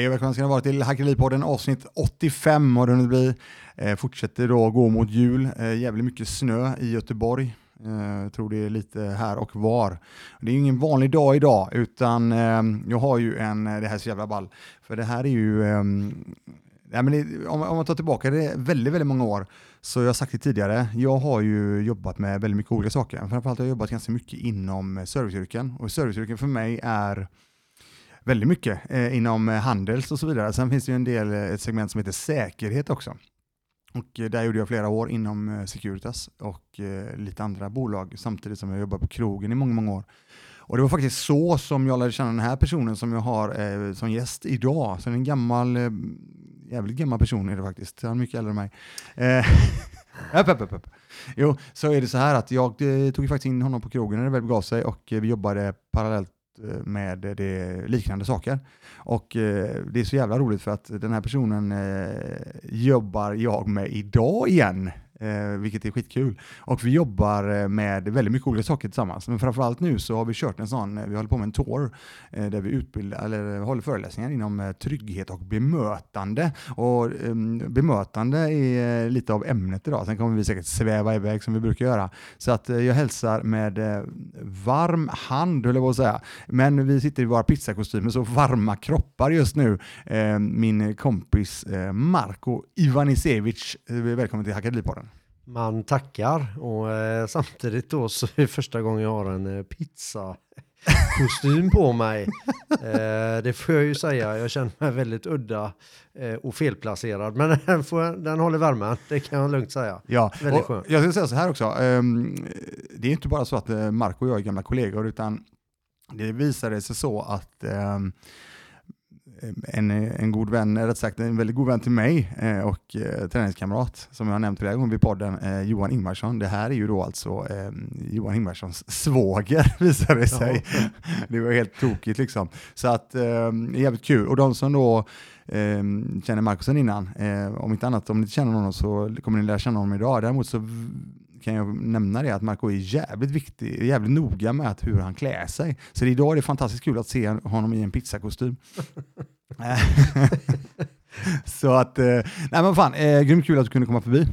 Hej och välkomna ska ni vara till Hackeripodden avsnitt 85 har det hunnit bli. Eh, fortsätter då gå mot jul. Eh, jävligt mycket snö i Göteborg. Eh, jag tror det är lite här och var. Det är ingen vanlig dag idag utan eh, jag har ju en, eh, det här är så jävla ball, för det här är ju eh, Ja, men det, om, om man tar tillbaka det väldigt, väldigt många år, så jag har sagt det tidigare, jag har ju jobbat med väldigt mycket olika saker. Framförallt har jag jobbat ganska mycket inom serviceyrken och serviceyrken för mig är väldigt mycket eh, inom eh, handels och så vidare. Sen finns det ju en del, eh, ett segment som heter säkerhet också. Och eh, där gjorde jag flera år inom Securitas och lite andra bolag samtidigt som jag jobbade på krogen i många, många år. Och det var faktiskt så som jag lärde känna den här personen som jag har eh, som gäst idag. Så en gammal, eh, jävligt gammal person är det faktiskt. Han är mycket äldre än mig. Eh, upp, upp, upp. Jo, så är det så här att jag eh, tog faktiskt in honom på krogen när det väl begav sig och vi jobbade parallellt med det, liknande saker. Och eh, det är så jävla roligt för att den här personen eh, jobbar jag med idag igen eh, vilket är skitkul. Och vi jobbar eh, med väldigt mycket olika saker tillsammans. Men framförallt nu så har vi kört en sån, eh, vi håller på med en tour eh, där vi utbildar, eller eh, håller föreläsningar inom eh, trygghet och bemötande. Och eh, bemötande är lite av ämnet idag. Sen kommer vi säkert sväva iväg som vi brukar göra. Så att jag hälsar med varm hand, höll jag på att säga. Men vi sitter i våra pizzakostymer, så varma kroppar just nu. min kompis Marko Ivanisevic. Välkommen till Hackadipodden man tackar och eh, samtidigt då så är det första gången jag har en eh, pizza kostym på mig. Eh, det får jag ju säga, jag känner mig väldigt udda eh, och felplacerad. Men den, får, den håller värmen, det kan jag lugnt säga. Ja, väldigt skönt. Jag ska säga så här också, um, det är inte bara så att uh, Marco och jag är gamla kollegor, utan det visade sig så att um, en, en god vän, rätt sagt en väldigt god vän till mig eh, och eh, träningskamrat som jag har nämnt flera gånger vid podden, eh, Johan Ingmarsson. Det här är ju då alltså eh, Johan Ingmarssons svåger visade det sig. Ja. det var helt tokigt liksom. Så att eh, jävligt kul. Och de som då eh, känner Marcus innan, eh, om inte annat, om ni inte känner honom så kommer ni lära känna honom idag. Däremot så kan jag nämna det att Marco är jävligt viktig, jävligt noga med att hur han klär sig. Så idag är det fantastiskt kul att se honom i en pizzakostym. så att, eh, nej men fan, eh, grymt kul att du kunde komma förbi.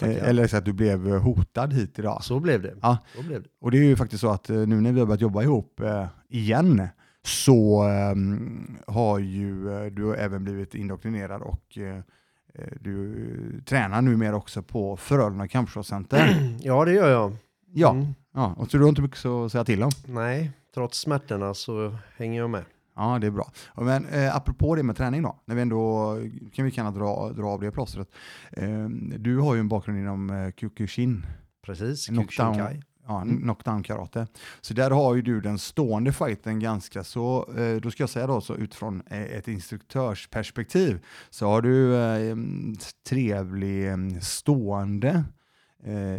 Oh, eh, eller så att du blev hotad hit idag. Så blev det. Ja. Så blev det. Och det är ju faktiskt så att eh, nu när vi har börjat jobba ihop eh, igen så ehm, har ju eh, du även blivit indoktrinerad och Eh, du tränar numera också på Frölunda Kampsportscenter. Ja, det gör jag. Ja, mm. ja. och så du har inte mycket att säga till om? Nej, trots smärtorna så hänger jag med. Ja, det är bra. Men eh, apropå det med träning då, när vi ändå kan vi gärna dra, dra av det plåstret. Eh, du har ju en bakgrund inom eh, Kyokushin. Precis, Kyokushinkai ja, mm. knockdown karate. Så där har ju du den stående fighten ganska så, eh, då ska jag säga då så utifrån eh, ett instruktörsperspektiv, så har du eh, trevlig stående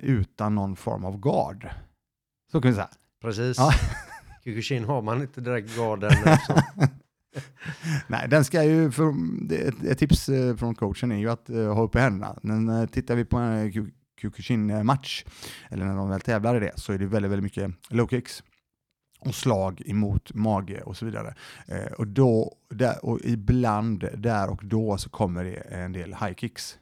utan någon form av gard. Så kan vi säga. Precis. Ja. Kyokushin har man inte direkt garden. Nej, den ska ju, för, ett, ett, tips från coachen är ju att uh, ha uppe händerna. Men tittar vi på en Kyokushin-match, eller när de väl tävlar i det, så är det väldigt, väldigt mycket low kicks och slag emot mage och så vidare. Eh, och, då, där, och ibland, där och då, så kommer det en del high kicks.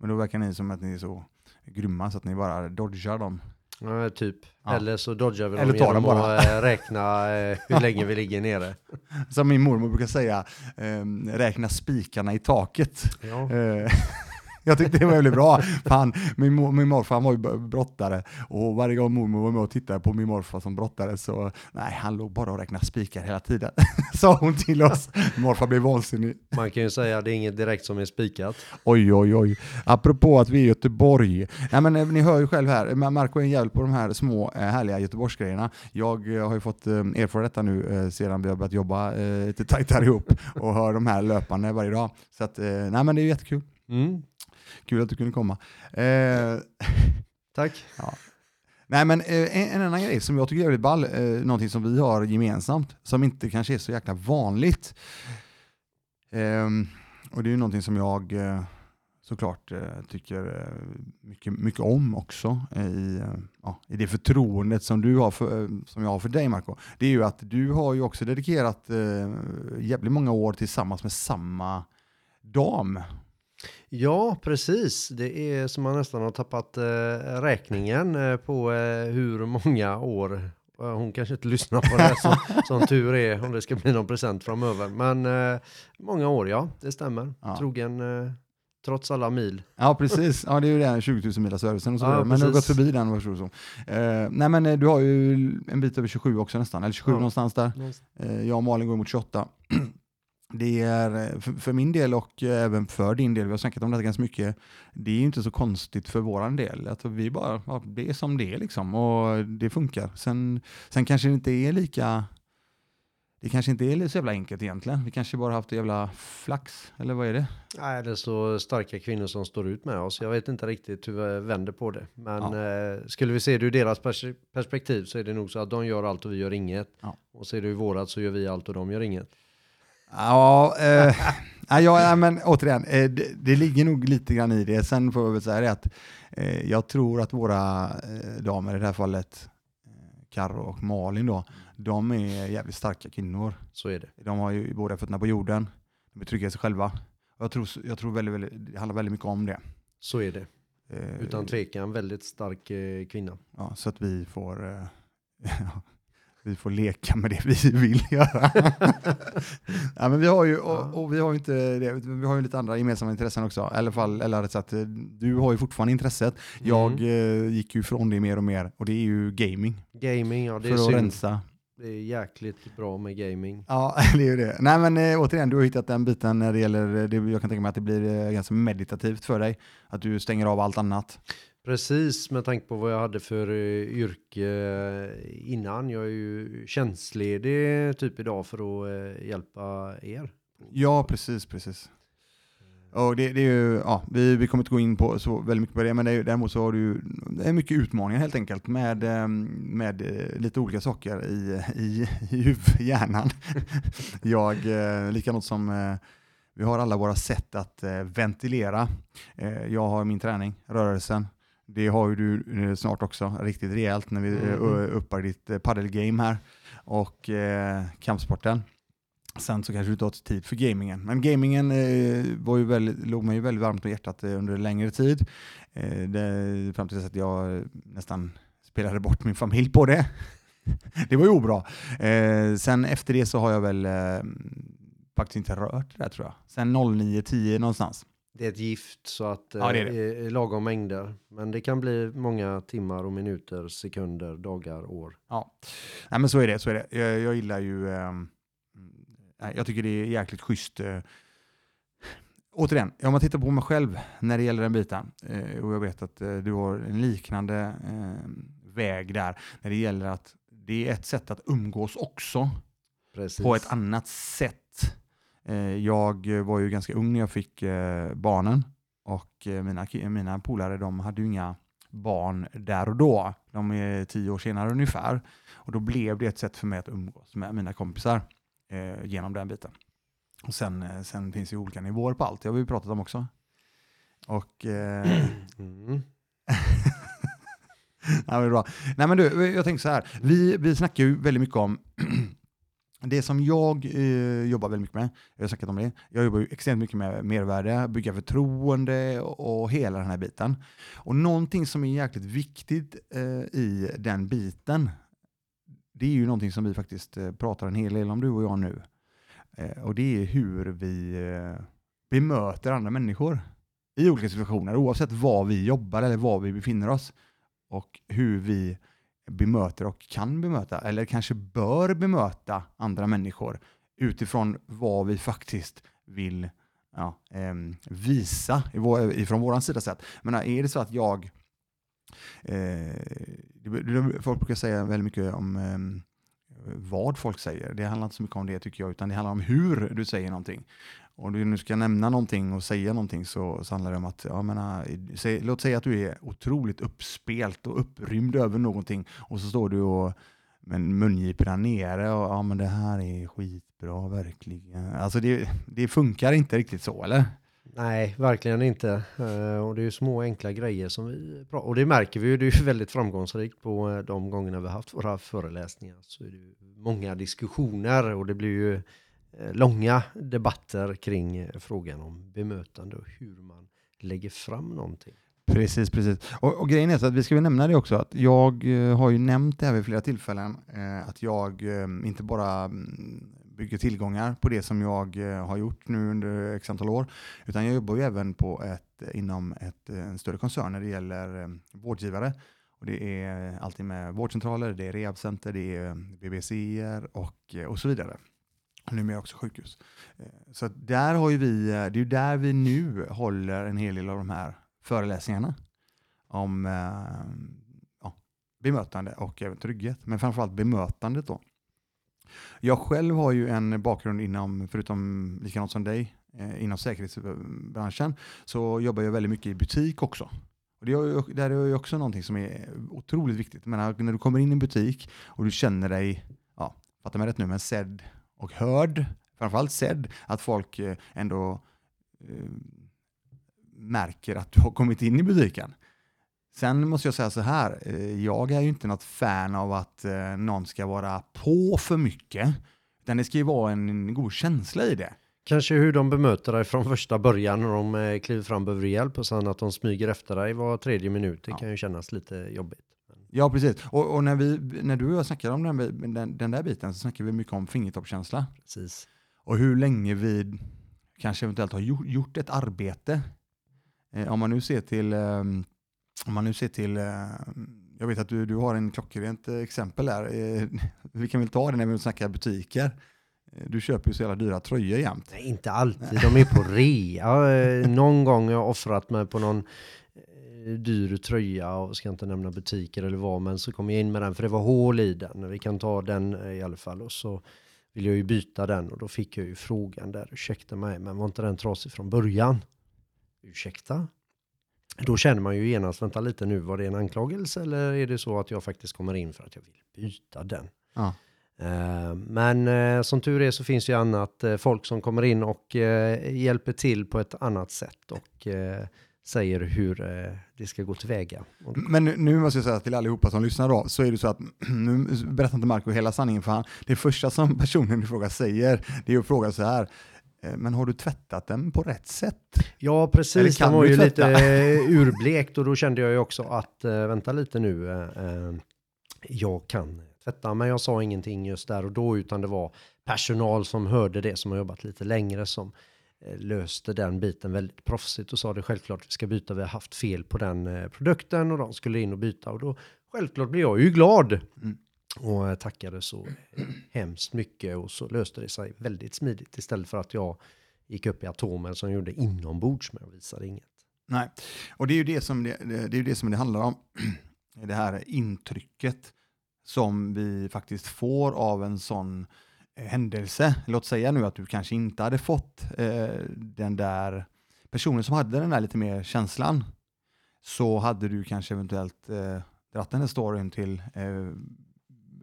Men då verkar ni som att ni är så grymma så att ni bara dodgar dem. Ja, typ. Ja. Eller så dodgar vi dem Eller genom bara. att eh, räkna eh, hur länge vi ligger nere. Som min mormor brukar säga, eh, räkna spikarna i taket. Ja. Jag tyckte det var väldigt bra. Fan, min, min morfar var ju brottare och varje gång mormor var med och tittade på min morfar som brottare så nej, han låg bara och räknade spikar hela tiden. Sa hon till oss. Morfar blev vansinnig. Man kan ju säga att det är inget direkt som är spikat. Oj, oj, oj. Apropå att vi är i Göteborg. Nej, men eh, ni hör ju själv här, Marco är en jävel på de här små eh, härliga Göteborgsgrejerna. Jag eh, har ju fått erfara detta nu sedan vi har börjat jobba lite tajtare ihop och hör de här löpande varje dag. Så att, nej men det är jättekul. Mm. Kul att du kunde komma. Eh, Tack. Ja. Nej men eh, en, en, annan grej som jag tycker är väldigt ball, eh, någonting som vi har gemensamt, som inte kanske är så jäkla vanligt. Eh, och det är ju någonting som jag, eh, såklart eh, tycker eh, mycket, mycket om också i, ja, i det förtroendet som, du har för, som jag har för dig Marco. Det är ju att du har ju också dedikerat jävligt många år tillsammans med samma dam. Ja, precis. Det är som man nästan har tappat eh, räkningen eh, på eh, hur många år. Eh, Hon kanske inte lyssnar på det här som, som tur är om det ska bli någon present framöver. Men eh, många år, ja, det stämmer. Ja. Trogen eh, trots alla mil. Ja, precis. Ja, det är ju den 20 000 mila servicen och så Ja. Men du har gått förbi den, vad det som. Eh, nej, men du har ju en bit över 27 också nästan, eller 27 Ja. någonstans där. Eh, jag och Malin går mot 28. Det är eh, för, för min del och eh, även för din del, vi har snackat om det ganska mycket, det är ju inte så konstigt för våran del. Alltså vi bara, ja, det är som det är liksom och det funkar. Sen, sen kanske det inte är lika, det kanske inte är så jävla enkelt egentligen. Vi kanske bara haft jävla flax, eller vad är det? Nej, det är så starka kvinnor som står ut med oss. Jag vet inte riktigt hur vi vänder på det. Men eh, skulle vi se det ur deras pers- perspektiv så är det nog så att de gör allt och vi gör inget. Ja. Och ser du ur vårat så gör vi allt och de gör inget. Ja, eh, ja, men återigen, eh, det, det ligger nog lite grann i det. Sen får jag väl säga det att eh, jag tror att våra eh, damer, i det här fallet eh, Karo och Malin då, de är jävligt starka kvinnor. Så är det. De har ju båda fötterna på jorden, de är trygga i sig själva. Jag tror, jag tror väldigt, väldigt, det handlar väldigt mycket om det. Så är det. Eh, Utan tvekan väldigt stark eh, kvinna. Ja, så att vi får, eh, vi får leka med det vi vill göra. ja, men vi har ju, och, och vi har inte det, vi har ju lite andra gemensamma intressen också. I alla fall, eller rätt sagt, du har ju fortfarande intresset. Jag Mm. eh, gick ju från det mer och mer och det är ju gaming. Gaming, ja det för är att synd. rensa. Det är jäkligt bra med gaming. Ja, det är ju det. Nej men eh, återigen, du har hittat den biten när det gäller, eh, det, jag kan tänka mig att det blir eh, ganska meditativt för dig. Att du stänger av allt annat. Precis med tanke på vad jag hade för eh, yrke eh, innan. Jag är ju tjänstledig typ idag för att eh, hjälpa er. Ja, precis, precis. Och det, det är ju, ja, vi, vi kommer inte gå in på så väldigt mycket på det, men det är, däremot så har du det är mycket utmaningar helt enkelt med, med lite olika saker i, i, i hjärnan. Jag, likadant som vi har alla våra sätt att ventilera. Jag har min träning, rörelsen. Det har ju du eh, snart också, riktigt rejält, när vi eh, Mhm. uppar ditt eh, paddelgame här och eh, kampsporten. Sen så kanske du inte har tid för gamingen. Men gamingen eh, var ju väldigt, låg mig ju väldigt varmt om hjärtat eh, under en längre tid. Eh, det, fram till dess att jag nästan spelade bort min familj på det. det var ju obra. Eh, sen efter det så har jag väl faktiskt inte rört det där tror jag. Sen 09-10 någonstans. Det är ett gift så att eh, Ja, det är är lagom mängder. Men det kan bli många timmar och minuter, sekunder, dagar, år. Ja, Nej, men så är det. Så är det. Jag, jag gillar ju... ehm, nej, jag tycker det är jäkligt schysst. eh. Återigen, om man tittar på mig själv när det gäller den biten, eh, och jag vet att eh, du har en liknande eh, väg där, när det gäller att det är ett sätt att umgås också, Precis. på ett annat sätt. Eh, jag var ju ganska ung när jag fick eh, barnen och eh, mina, mina polare de hade ju inga barn där och då. De är tio år senare ungefär. Och då blev det ett sätt för mig att umgås med mina kompisar eh, genom den biten. Och sen, sen finns det ju olika nivåer på allt, det har vi ju pratat om också. Och... Eh, Mm. Ja, men bra. Nej men du, jag tänker så här. Vi, vi snackar ju väldigt mycket om det som jag eh, jobbar väldigt mycket med. Jag har snackat om det. Jag jobbar ju extremt mycket med mervärde, bygga förtroende och, och hela den här biten. Och någonting som är jäkligt viktigt eh, i den biten, det är ju någonting som vi faktiskt eh, pratar en hel del om du och jag nu. Eh, och det är hur vi eh, bemöter andra människor i olika situationer, oavsett var vi jobbar eller var vi befinner oss och hur vi bemöter och kan bemöta, eller kanske bör bemöta andra människor utifrån vad vi faktiskt vill ja, eh, visa från vår, vår sida sett. Men är det så att jag eh, Folk brukar säga väldigt mycket om eh, vad folk säger. Det handlar inte så mycket om det tycker jag, utan det handlar om hur du säger någonting. Om du nu ska nämna någonting och säga någonting så, så handlar det om att, jag menar, ah, säg, låt säga att du är otroligt uppspelt och upprymd över någonting och så står du och med mungiporna nere och ja men det här är skitbra verkligen. Alltså det, det funkar inte riktigt så eller? Nej, verkligen inte. Eh, och det är ju små enkla grejer som vi pratar Och det märker vi ju, det är ju väldigt framgångsrikt på eh, de gångerna vi har haft våra föreläsningar. Så är det ju många diskussioner och det blir ju Eh, långa debatter kring frågan om bemötande och hur man lägger fram någonting. Precis, precis. Och, och, grejen är så att vi ska väl nämna det också, att jag eh, har ju nämnt det här vid flera tillfällen, eh, att jag inte bara mm, bygger tillgångar på det som jag eh, har gjort nu under x antal år, utan jag jobbar ju även på ett, inom ett, en större koncern när det gäller vårdgivare. Och det är alltid med vårdcentraler, det är rehabcenter, det är BBC och, och så vidare. Numera också sjukhus. Eh, så där har ju vi, eh, det är ju där vi nu håller en hel del av de här föreläsningarna om eh, ja, bemötande och även trygghet, men framförallt bemötandet då. Jag själv har ju en bakgrund inom, förutom likadant som dig, inom säkerhetsbranschen, så jobbar jag väldigt mycket i butik också. Och det är, där är också någonting som är otroligt viktigt. Men när du kommer in i en butik och du känner dig, ja, fattar mig rätt nu, men sedd och hörd, framförallt sedd, att folk eh, ändå eh, märker att du har kommit in i butiken. Sen måste jag säga så här, eh, jag är ju inte något fan av att eh, någon ska vara på för mycket. Utan det ska ju vara en god känsla i det. Kanske hur de bemöter dig från första början när de kliver fram behöver hjälp och sen att de smyger efter dig var tredje minut. Det ja. kan ju kännas lite jobbigt. Ja, precis. Och, och, när, vi, när du och jag snackar om den, den, den där biten så snackar vi mycket om fingertoppskänsla. Precis. Och hur länge vi kanske eventuellt har gjort, gjort ett arbete. Eh, om man nu ser till um, om man nu ser till, eh, jag vet att du, du har en klockrent exempel där. Eh, vi kan väl ta det när vi snackar butiker. Eh, du köper ju så jävla dyra tröjor jämt. Nej, inte alltid, de är på rea. Någon gång har jag offrat mig på någon dyr tröja och ska inte nämna butiker eller vad, men så kom jag in med den för det var hål i den. Vi kan ta den i alla fall och så vill jag ju byta den och då fick jag ju frågan där, ursäkta mig, men var inte den trasig från början? Ursäkta? Då känner man ju genast, vänta lite nu, var det en anklagelse eller är det så att jag faktiskt kommer in för att jag vill byta den? Ja. Uh, men uh, som tur är så finns ju annat folk som kommer in och hjälper till på ett annat sätt och säger hur det ska gå tillväga. Men nu, nu måste jag säga till allihopa som lyssnar då, så är det så att nu berättar inte Marco hela sanningen för han, det första som personen i fråga säger, det är att fråga så här, Eh, men har du tvättat den på rätt sätt? Ja, precis. Den var ju lite eh, urblekt och då kände jag ju också att vänta lite nu. Jag kan tvätta, men jag sa ingenting just där och då, utan det var personal som hörde det, som har jobbat lite längre, som löste den biten väldigt proffsigt och sa det självklart, vi ska byta, vi har haft fel på den produkten och de skulle in och byta och då självklart blir jag ju glad. Mm och tackade så hemskt mycket och så löste det sig väldigt smidigt istället för att jag gick upp i atomen som gjorde inombords men visade inget. Nej, och det är ju det som det, det, är det, som det handlar om. Det här intrycket som vi faktiskt får av en sån eh, händelse. Låt säga nu att du kanske inte hade fått eh, den där personen som hade den där lite mer känslan. Så hade du kanske eventuellt eh, dratt den här storyn till eh,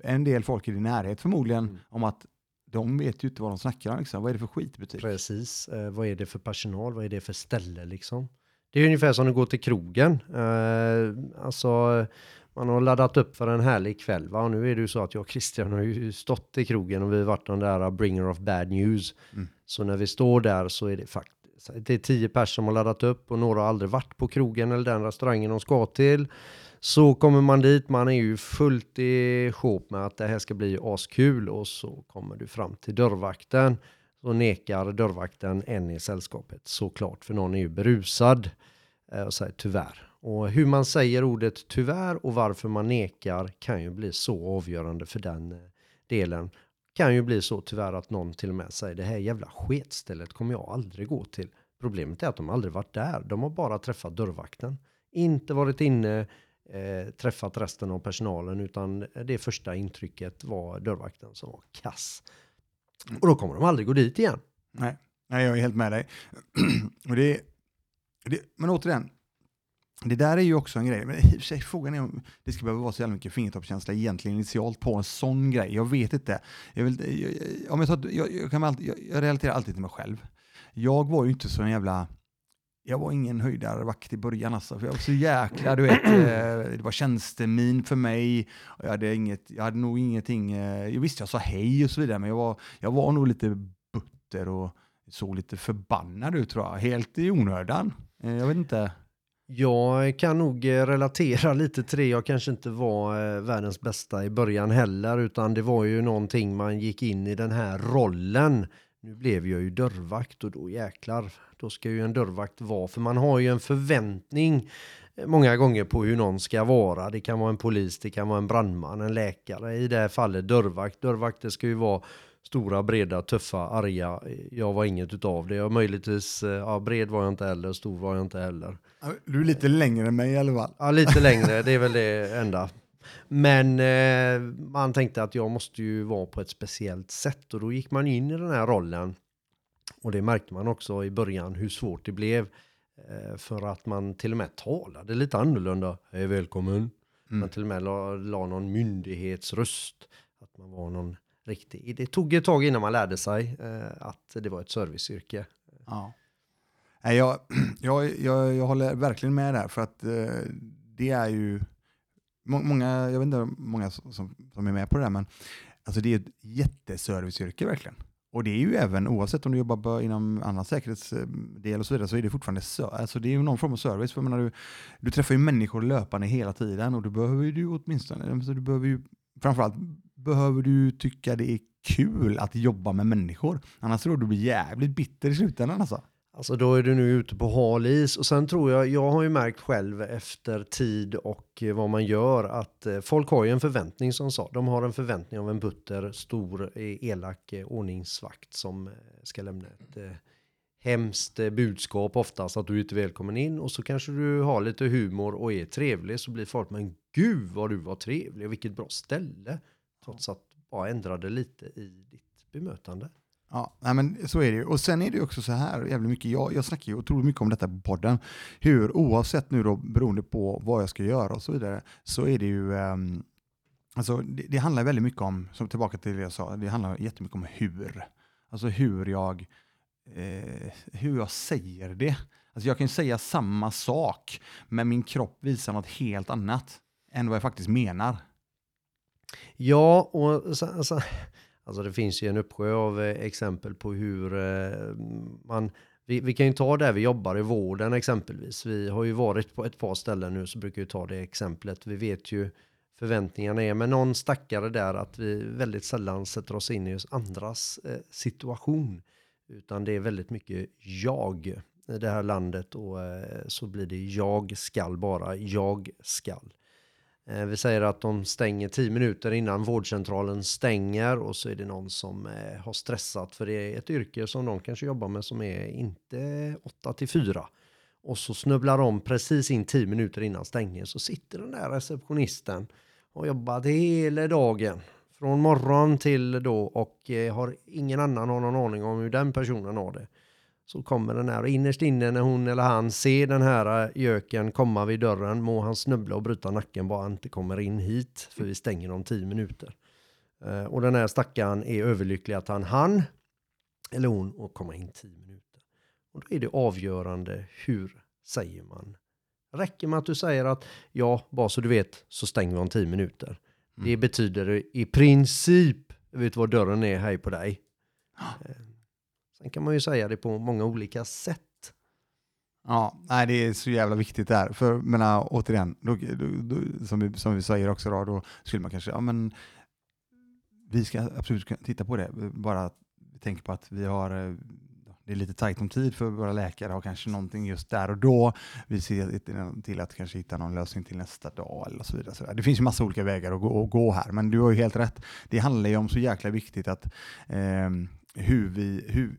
en del folk i din närhet förmodligen mm. om att de vet ju inte vad de snackar om. Liksom. Vad är det för skitbutik? Precis. Eh, vad är det för personal? Vad är det för ställe liksom? Det är ungefär som att gå till krogen. Eh, alltså, man har laddat upp för en härlig kväll. Va? Och nu är det ju så att jag och Christian har ju stått i krogen och vi har varit den där bringer of bad news. Mm. Så när vi står där så är det faktiskt det är tio personer som har laddat upp och några har aldrig varit på krogen eller den restaurangen de ska till. Så kommer man dit, man är ju fullt i sjop med att det här ska bli askul och så kommer du fram till dörrvakten. Så nekar dörrvakten en i sällskapet såklart, för någon är ju berusad Eh, och säger tyvärr. Och hur man säger ordet tyvärr och varför man nekar kan ju bli så avgörande för den eh, delen. Kan ju bli så tyvärr att någon till och med säger det här jävla sketstället kommer jag aldrig gå till. Problemet är att de aldrig varit där. De har bara träffat dörrvakten. Inte varit inne, eh, träffat resten av personalen utan det första intrycket var dörrvakten som var kass. Och då kommer de aldrig gå dit igen. Nej, Nej jag är helt med dig. och det, det, men återigen, det där är ju också en grej. Men i och för sig, frågan är om det ska behöva vara så jävla mycket fingertoppskänsla egentligen initialt på en sån grej. Jag vet inte. Jag, vill, jag, om jag, tar, jag, jag, kan alltid, jag, jag relaterar alltid till mig själv. Jag var ju inte så en jävla jag var ingen höjdarvakt i början alltså, för jag var så jäkla, du vet, eh, det var tjänstemin för mig. Jag, hade inget, jag hade nog ingenting, eh, jag visste jag sa hej och så vidare, men jag var, jag var nog lite butter och såg lite förbannad ut tror jag, helt i onödan. Eh, jag vet inte. Jag kan nog eh, relatera lite till det. Jag kanske inte var eh, världens bästa i början heller, utan det var ju någonting man gick in i den här rollen. Nu blev jag ju dörrvakt och då jäklar, då ska ju en dörrvakt vara, för man har ju en förväntning många gånger på hur någon ska vara. Det kan vara en polis, det kan vara en brandman, en läkare. I det här fallet dörrvakt. Dörrvakter ska ju vara stora, breda, tuffa, arga. Jag var inget utav det. Jag möjligtvis, ja, bred var jag inte heller, stor var jag inte heller. Du är lite längre än mig i alla fall. Ja, lite längre, det är väl det enda. Men eh, man tänkte att jag måste ju vara på ett speciellt sätt och då gick man in i den här rollen. Och det märkte man också i början hur svårt det blev. Eh, för att man till och med talade lite annorlunda. Hej välkommen. Mm. Man till och med la, la någon myndighetsröst. Att man var någon riktig. Det tog ett tag innan man lärde sig eh, att det var ett serviceyrke. Ja. Nej, jag, jag, jag, jag håller verkligen med där, för att eh, det är ju många, jag vet inte hur många som, som är med på det där, men alltså det är ett jätteserviceyrke verkligen. Och det är ju även, oavsett om du jobbar inom annan säkerhetsdel och så vidare, så är det fortfarande alltså det är ju någon form av service. För menar, du, du träffar ju människor löpande hela tiden och då behöver du åtminstone, du behöver ju, framförallt behöver du tycka det är kul att jobba med människor. Annars tror du blir jävligt bitter i slutändan alltså. Alltså då är du nu ute på hal is och sen tror jag, jag har ju märkt själv efter tid och eh, vad man gör att eh, folk har ju en förväntning som sa. De har en förväntning av en butter, stor, eh, elak ordningsvakt som ska lämna ett hemskt budskap oftast att du är inte välkommen in och så kanske du har lite humor och är trevlig så blir folk men gud vad du var trevlig och vilket bra ställe. Trots att bara ändrade lite i ditt bemötande. Ja, nej men så är det ju. Och sen är det ju också så här, jävligt mycket, jag, jag snackar ju otroligt mycket om detta på podden, hur oavsett nu då beroende på vad jag ska göra och så vidare, så är det ju, um, alltså det, det, handlar väldigt mycket om, som tillbaka till det jag sa, det handlar jättemycket om hur. Alltså hur jag, eh, hur jag säger det. Alltså jag kan ju säga samma sak, men min kropp visar något helt annat än vad jag faktiskt menar. Ja, och så, alltså, Alltså det finns ju en uppsjö av eh, exempel på hur eh, man vi, vi, kan ju ta där vi jobbar i vården exempelvis. Vi har ju varit på ett par ställen nu så brukar vi ta det exemplet. Vi vet ju förväntningarna är med någon stackare där att vi väldigt sällan sätter oss in i andras eh, situation. Utan det är väldigt mycket jag i det här landet och eh, så blir det jag skall bara, jag skall. Eh, vi säger att de stänger 10 minuter innan vårdcentralen stänger och så är det någon som eh, har stressat för det är ett yrke som de kanske jobbar med som är inte 8 till 4. Och så snubblar de precis in 10 minuter innan stängningen så sitter den där receptionisten och jobbat hela dagen. Från morgon till då och eh, har ingen annan har någon aning om hur den personen har det så kommer den här och innerst inne när hon eller han ser den här äh, göken komma vid dörren må han snubbla och bryta nacken bara han inte kommer in hit för vi stänger om tio minuter. Uh, och den här stackaren är överlycklig att han han eller hon och komma in tio minuter. Och då är det avgörande hur säger man? Räcker med att du säger att ja, bara så du vet så stänger vi om tio minuter. Mm. Det betyder i princip, vet vad dörren är, hej på dig. Sen kan man ju säga det på många olika sätt. Ja, nej, det är så jävla viktigt där. För menar, äh, återigen, då, då, då, som, vi, som vi säger också, då, då skulle man kanske, ja men vi ska absolut titta på det. Bara tänk på att vi har, eh, det är lite tajt om tid för våra läkare har kanske någonting just där och då. Vi ser till att kanske hitta någon lösning till nästa dag eller så vidare. Så det finns ju massa olika vägar att gå, att gå här, men du har ju helt rätt. Det handlar ju om så jäkla viktigt att eh, hur vi... Hur,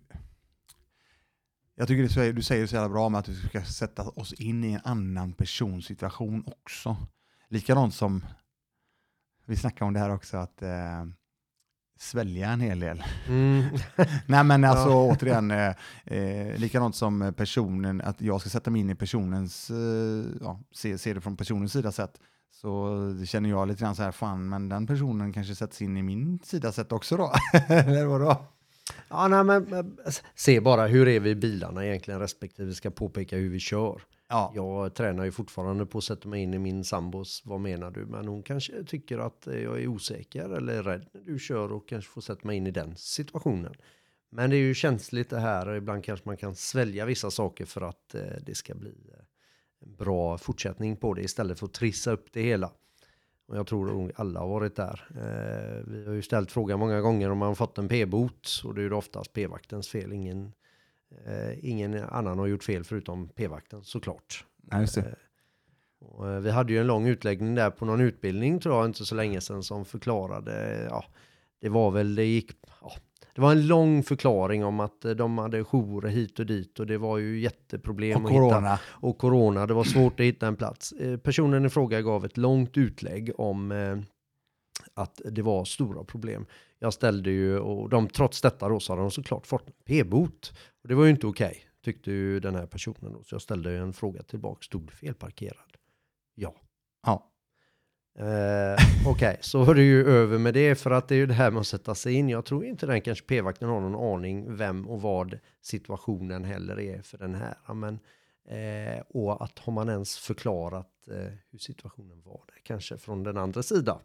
jag tycker det du säger så jävla bra med att vi ska sätta oss in i en annan persons situation också. Likadant som, vi snackade om det här också, att eh, svälja en hel del. Mm. Nej men alltså ja. återigen, eh, eh, likadant som personen, att jag ska sätta mig in i personens, eh, ja, se, se det från personens sida sett, så känner jag lite grann så här, fan men den personen kanske sätts in i min sida sett också då. Eller vadå? Ja, nej, men, men, se bara hur är vi i bilarna egentligen respektive ska påpeka hur vi kör. Ja. Jag tränar ju fortfarande på att sätta mig in i min sambos, vad menar du? Men hon kanske tycker att eh, jag är osäker eller rädd när du kör och kanske får sätta mig in i den situationen. Men det är ju känsligt det här och ibland kanske man kan svälja vissa saker för att eh, det ska bli eh, en bra fortsättning på det istället för att trissa upp det hela. Jag tror nog alla har varit där. Eh, vi har ju ställt frågan många gånger om man fått en p-bot och det är ju oftast p-vaktens fel. Ingen, eh, ingen annan har gjort fel förutom p-vakten såklart. Det. Eh, och, eh, vi hade ju en lång utläggning där på någon utbildning tror jag inte så länge sedan som förklarade, ja, det var väl, det gick, ja, det var en lång förklaring om att eh, de hade jourer hit och dit och det var ju jätteproblem Och att hitta corona. och corona. Det var svårt att hitta en plats. Eh, Personen i fråga gav ett långt utlägg om eh, att det var stora problem. Jag ställde ju, och de, trots detta då så hade de såklart fått en p-bot. Och det var ju inte okej, tyckte ju den här personen. Då. Så jag ställde ju en fråga tillbaka, stod du felparkerad? Ja. Ja. Eh, Okej, så var det ju över med det för att det är ju det här med att sätta sig in. Jag tror inte den kanske p-vakten har någon aning vem och vad situationen heller är för den här. Men, eh, och att har man ens förklarat eh, hur situationen var det kanske från den andra sidan.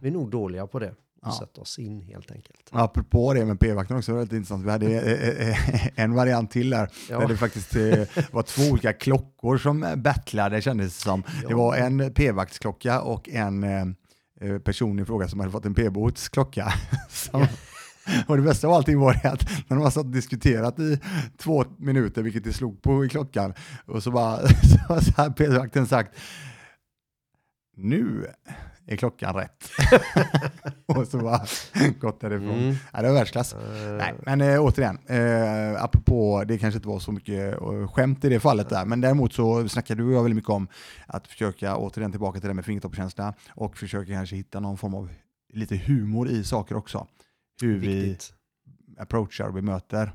Vi är nog dåliga på det. Ja. Att sätta oss in helt enkelt. Apropå det med p-vakten också, det var väldigt intressant. Vi hade eh, eh, en variant till där, Ja. där det faktiskt eh, var två olika klockor som eh, battlade kändes det som. Det Ja. var en p-vaktsklocka och en eh, eh, person i fråga som hade fått en p-botsklocka. Som- Och det bästa av allting var det att när de har satt och diskuterat i två minuter, vilket det slog på i klockan, och så bara så har p-vakten sagt nu är klockan rätt. och så bara gått därifrån. Mm. Ja, det var världsklass. Eh, Nej, men äh, återigen, äh, apropå, det kanske inte var så mycket eh, skämt i det fallet där, men däremot så snackar du och jag väldigt mycket om att försöka, återigen tillbaka till det med fingertoppskänsla, och försöka kanske hitta någon form av lite humor i saker också. Hur viktigt. vi approachar och bemöter.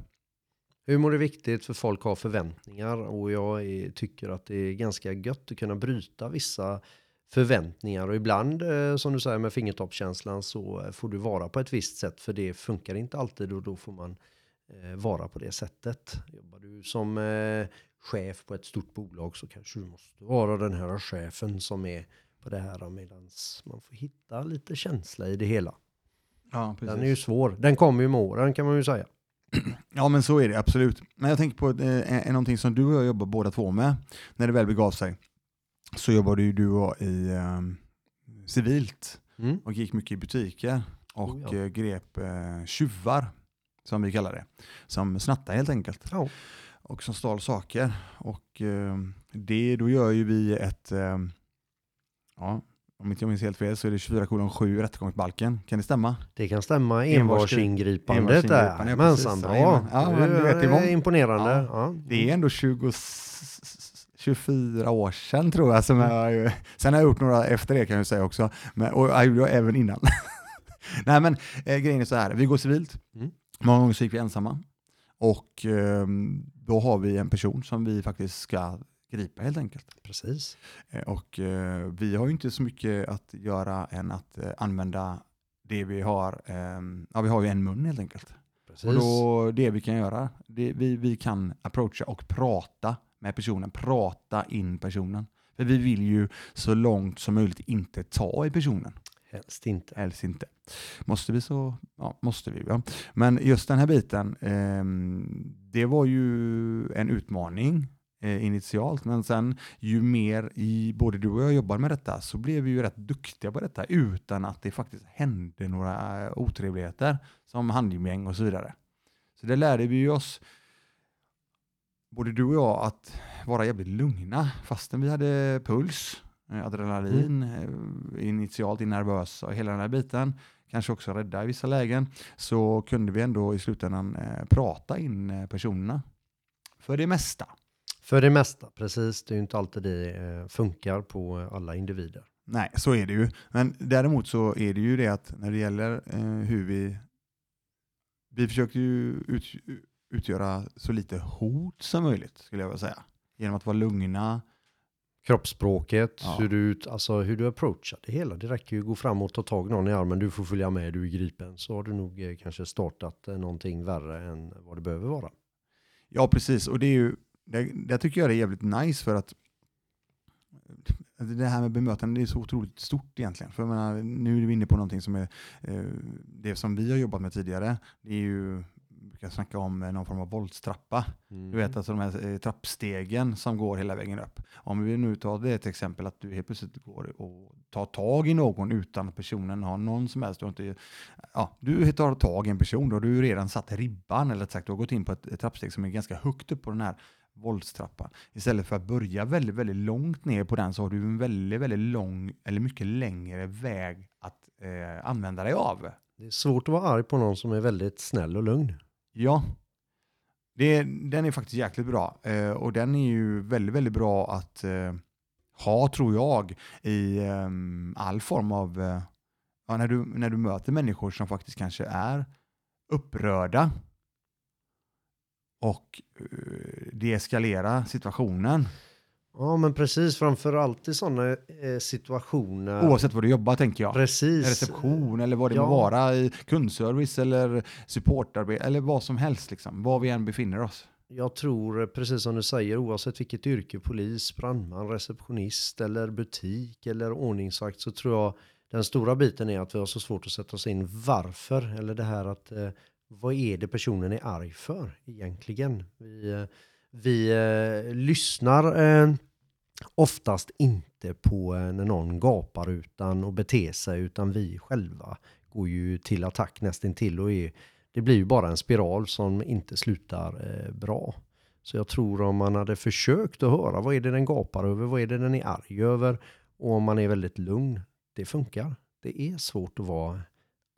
Humor är viktigt för folk har förväntningar och jag är, tycker att det är ganska gött att kunna bryta vissa förväntningar och ibland eh, som du säger med fingertoppskänslan så eh, får du vara på ett visst sätt för det funkar inte alltid och då får man eh, vara på det sättet. Jobbar du som chef på ett stort bolag så kanske du måste vara den här chefen som är på det här medan man får hitta lite känsla i det hela. Ja, Den är ju svår. Den kommer ju med åren kan man ju säga. Ja, men så är det absolut. Men jag tänker på eh, någonting som du och jag jobbar båda två med, när det väl begav sig, så jobbade ju du och i eh, civilt Mm. och gick mycket i butiker och Oh, ja. eh, grep eh, tjuvar, som vi kallar det, som snattar helt enkelt Ja. och som stal saker. Och eh, det, då gör ju vi ett, eh, ja, om inte jag minns helt fel så är det 24:7 rättegångsbalken. Kan det stämma? Det kan stämma. Envarsingripandet där. ja, Jajamensan, bra. Ja, men du vet, det var- är imponerande. Ja. Ja. Det är ändå 20, 24 år sedan tror jag. Som jag sen har jag gjort några efter det kan jag säga också. Men, och jag gjorde även innan. Nej men eh, grejen är så här, vi går civilt. Mm. Många gånger så gick vi ensamma. Och eh, då har vi en person som vi faktiskt ska gripa helt enkelt. Precis. Eh, Och eh, vi har ju inte så mycket att göra än att eh, använda det vi har. Eh, ja, vi har ju en mun helt enkelt. Precis. Och då, det vi kan göra, det, vi, vi kan approacha och prata med personen, prata in personen. För vi vill ju så långt som möjligt inte ta i personen. Helst inte. Helst inte. Måste vi så, ja, måste vi. Ja. Men just den här biten, ehm, det var ju en utmaning eh, initialt, men sen ju mer i, både du och jag jobbar med detta så blev vi ju rätt duktiga på detta utan att det faktiskt hände några eh, otrevligheter som handgemäng och så vidare. Så det lärde vi oss, både du och jag, att vara jävligt lugna fastän vi hade puls, eh, adrenalin, eh, initialt är nervösa och hela den här biten, kanske också rädda i vissa lägen, så kunde vi ändå i slutändan eh, prata in eh, personerna. För det mesta. För det mesta, precis. Det är ju inte alltid det eh, funkar på alla individer. Nej, så är det ju. Men däremot så är det ju det att när det gäller eh, hur vi... Vi försöker ju ut, utgöra så lite hot som möjligt, skulle jag vilja säga. Genom att vara lugna, Kroppsspråket, Ja. hur, du, alltså, hur du approachar det hela. Det räcker ju att gå fram och ta tag i någon i armen. Du får följa med, du är gripen. Så har du nog eh, kanske startat eh, någonting värre än vad det behöver vara. Ja, precis. Och det är ju, det, det tycker jag är jävligt nice för att det här med bemötande det är så otroligt stort egentligen. För jag menar, nu är vi inne på någonting som är eh, det som vi har jobbat med tidigare. Det är ju, brukar snacka om eh, någon form av våldstrappa. Mm. Du vet alltså de här eh, trappstegen som går hela vägen upp. Om vi nu tar det ett exempel att du helt plötsligt går och tar tag i någon utan att personen har någon som helst. Du, har inte, ja, du tar tag i en person, då har du redan satt ribban, eller sagt, du har gått in på ett, ett trappsteg som är ganska högt upp på den här våldstrappan. Istället för att börja väldigt, väldigt långt ner på den så har du en väldigt, väldigt lång, eller mycket längre väg att eh, använda dig av. Det är svårt att vara arg på någon som är väldigt snäll och lugn. Ja, det, den är faktiskt jäkligt bra. Eh, och den är ju väldigt, väldigt bra att eh, ha, tror jag, i eh, all form av... Eh, ja, när, du, när du möter människor som faktiskt kanske är upprörda och eh, deeskalera situationen. Ja, men precis. Framför allt i sådana eh, situationer. Oavsett vad du jobbar, tänker jag. Precis. Reception eller vad det Ja. må vara, i kundservice eller supportarbete eller vad som helst, liksom, var vi än befinner oss. Jag tror, eh, precis som du säger, oavsett vilket yrke, polis, brandman, receptionist eller butik eller ordningsvakt, så tror jag den stora biten är att vi har så svårt att sätta oss in varför, eller det här att eh, vad är det personen är arg för egentligen? Vi, eh, vi eh, lyssnar eh, oftast inte på eh, när någon gapar utan och beter sig, utan vi själva går ju till attack nästintill och är det blir ju bara en spiral som inte slutar eh, bra. Så jag tror om man hade försökt att höra vad är det den gapar över, vad är det den är arg över och om man är väldigt lugn, det funkar. Det är svårt att vara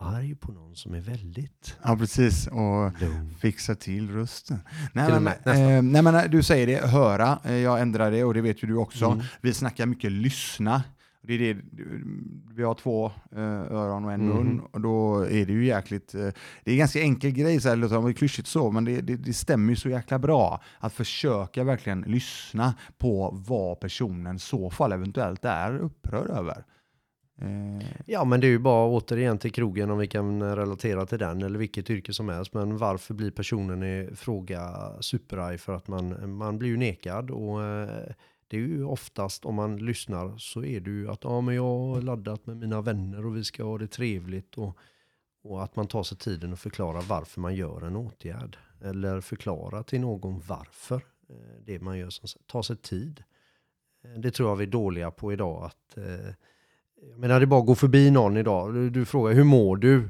arg på någon som är väldigt Ja, precis. Och lugn. fixa till rösten. Nej, Till men, med, eh, nej, men du säger det, höra. Eh, Jag ändrar det och det vet ju du också. Mm. Vi snackar mycket lyssna. Det är det, vi har två eh, öron och en Mhm. mun och då är det ju jäkligt, eh, det är en ganska enkel grej, så här, det låter klyschigt så, men det, det, det stämmer ju så jäkla bra att försöka verkligen lyssna på vad personen så fall eventuellt är upprörd över. Eh, Ja, men det är ju bara återigen till krogen om vi kan relatera till den eller vilket yrke som helst. Men varför blir personen i fråga superarg? För att man, man blir ju nekad och eh, det är ju oftast om man lyssnar så är det ju att ja, men jag har laddat med mina vänner och vi ska ha det trevligt och, och att man tar sig tiden och förklara varför man gör en åtgärd eller förklara till någon varför eh, det man gör som ta sig tid. Eh, det tror jag vi är dåliga på idag att eh, jag menar det är bara att gå förbi någon idag. Du, du frågar hur mår du?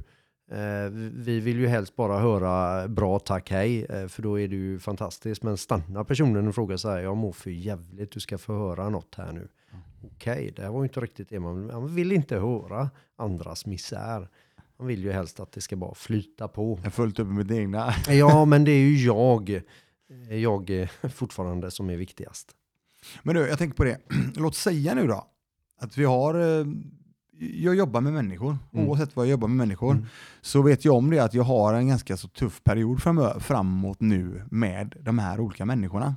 Eh, vi vill ju helst bara höra bra tack hej, eh, för då är det ju fantastiskt. Men stannar personen och frågar så här, jag mår för jävligt, du ska få höra något här nu. Okej, det här var ju inte riktigt det man, man vill inte höra andras misär. Man vill ju helst att det ska bara flyta på. jag fullt upp med mitt egna. Ja, men det är ju jag, jag fortfarande som är viktigast. Men du, jag tänker på det. Låt säga nu då att vi har, eh, jag jobbar med människor, Mm. oavsett vad jag jobbar med människor, Mm. så vet jag om det att jag har en ganska så tuff period framåt nu med de här olika människorna.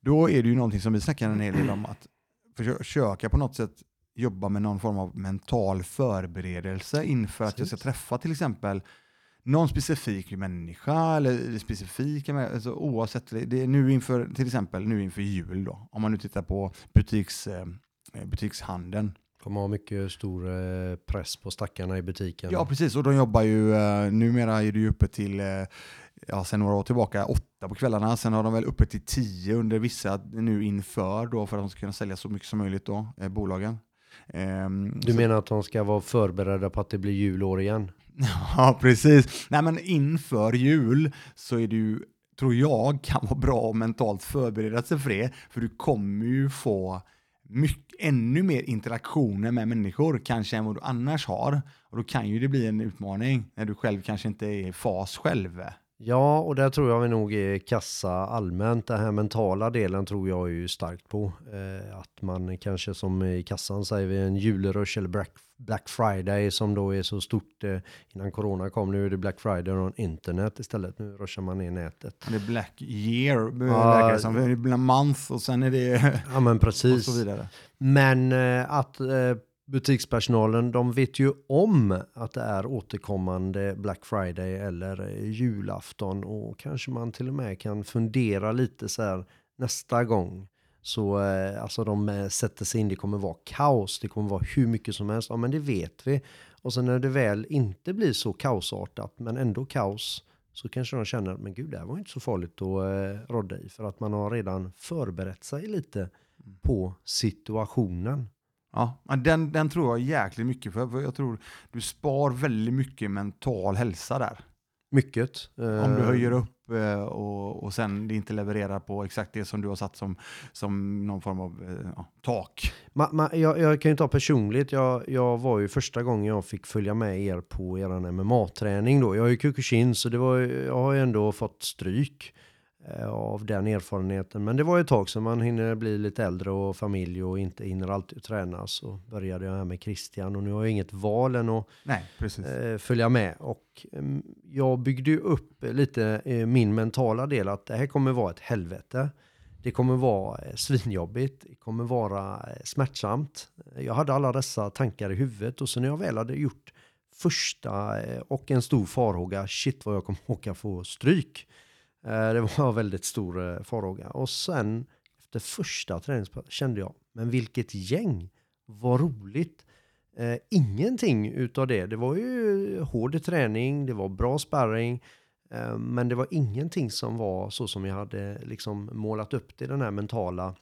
Då är det ju någonting som vi snackar en hel del om, att försöka på något sätt jobba med någon form av mental förberedelse inför att jag ska Precis. träffa till exempel någon specifik människa eller specifika alltså oavsett. Det det är nu inför, till exempel nu inför jul då, om man nu tittar på butiks, eh, butikshandeln. Kommer ha mycket stor eh, press på stackarna i butiken. Ja, precis. Och de jobbar ju, eh, numera är det ju uppe till, eh, ja, sen några år tillbaka, åtta på kvällarna. Sen har de väl uppe till tio under vissa nu inför då, för att de ska kunna sälja så mycket som möjligt då, eh, bolagen. Ehm, Du menar att de ska vara förberedda på att det blir julår igen? Ja, precis. Nej, men inför jul så är det ju, tror jag, kan vara bra att mentalt förbereda sig för det. För du kommer ju få mycket, ännu mer interaktioner med människor kanske än vad du annars har. Och då kan ju det bli en utmaning när du själv kanske inte är i fas själv. Ja, och där tror jag vi nog är kassa allmänt. Den här mentala delen tror jag är ju starkt på. Eh, att man kanske som i kassan säger vi en julrush eller Black, Black Friday som då är så stort. Eh, innan corona kom, nu är det Black Friday och internet istället. Nu rushar man ner nätet. Det är Black Year, ja, det som. Det är month och sen är det... Ja, men precis. Och så vidare. Men eh, att eh, butikspersonalen, de vet ju om att det är återkommande Black Friday eller julafton och kanske man till och med kan fundera lite så här nästa gång. Så eh, alltså de eh, sätter sig in, det kommer vara kaos, det kommer vara hur mycket som helst, ja men det vet vi. Och sen när det väl inte blir så kaosartat men ändå kaos så kanske de känner, men gud det här var inte så farligt att eh, rodda i för att man har redan förberett sig lite på situationen. Ja, den, den tror jag jäkligt mycket för. Jag tror du spar väldigt mycket mental hälsa där. Mycket. Om du höjer upp eh, och, och sen det inte levererar på exakt det som du har satt som, som någon form av eh, ja, tak. Ma, ma, jag, jag, kan ju ta personligt, jag, jag var ju första gången jag fick följa med er på er MMA-träning då. Jag är ju Kukushin så det var, jag har ju ändå fått stryk. Eh, av den erfarenheten. Men det var ett tag sedan man hinner bli lite äldre och familj och inte hinner alltid träna. Så började jag här med Christian och nu har jag inget val än att Nej, eh, följa med. Och mm, jag byggde ju upp lite eh, min mentala del att det här kommer vara ett helvete. Det kommer vara svinjobbigt, det kommer vara smärtsamt. Jag hade alla dessa tankar i huvudet och så när jag väl hade gjort första och en stor farhåga, shit vad jag kommer åka få stryk det var en väldigt stor eh, farhåga. Och sen efter första träningspasset kände jag, men vilket gäng! Vad roligt! Eh, ingenting utav det. Det var ju hård träning, det var bra sparring, men det var ingenting som var så som jag hade liksom målat upp det, den här mentala.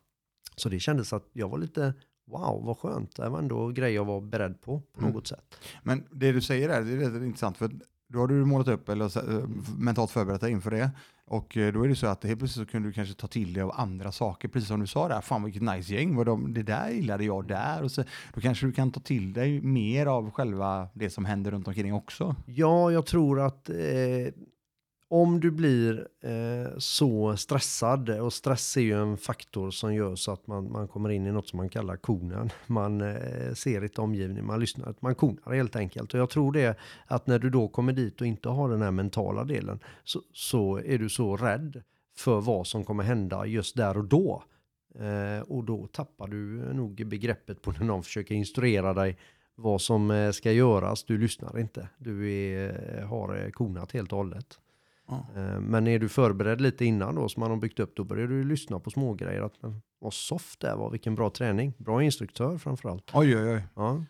Så det kändes att jag var lite, wow, vad skönt. Det var ändå grejer jag var beredd på, på mm. något sätt. Men det du säger där, det är rätt intressant, för då har du målat upp eller eh, mentalt förberett dig inför det. Och eh, då är det så att helt plötsligt så kunde du kanske ta till dig av andra saker, precis som du sa där, fan vilket nice gäng, vad de, det där gillade jag där. Och så, då kanske du kan ta till dig mer av själva det som händer runt omkring också. Ja, jag tror att eh, om du blir eh, så stressad, och stress är ju en faktor som gör så att man, man kommer in i något som man kallar konen. Man eh, ser inte omgivningen, man lyssnar, man konar helt enkelt. Och jag tror det att när du då kommer dit och inte har den här mentala delen så, så är du så rädd för vad som kommer hända just där och då. Eh, och då tappar du nog begreppet på när någon försöker instruera dig vad som eh, ska göras. Du lyssnar inte. Du är, eh, har eh, konat helt och hållet. Eh, men är du förberedd lite innan då, som man har byggt upp, då börjar du lyssna på smågrejer. Att, vad soft det var, vilken bra träning. Bra instruktör framförallt. Oj, oj, oj. Ja.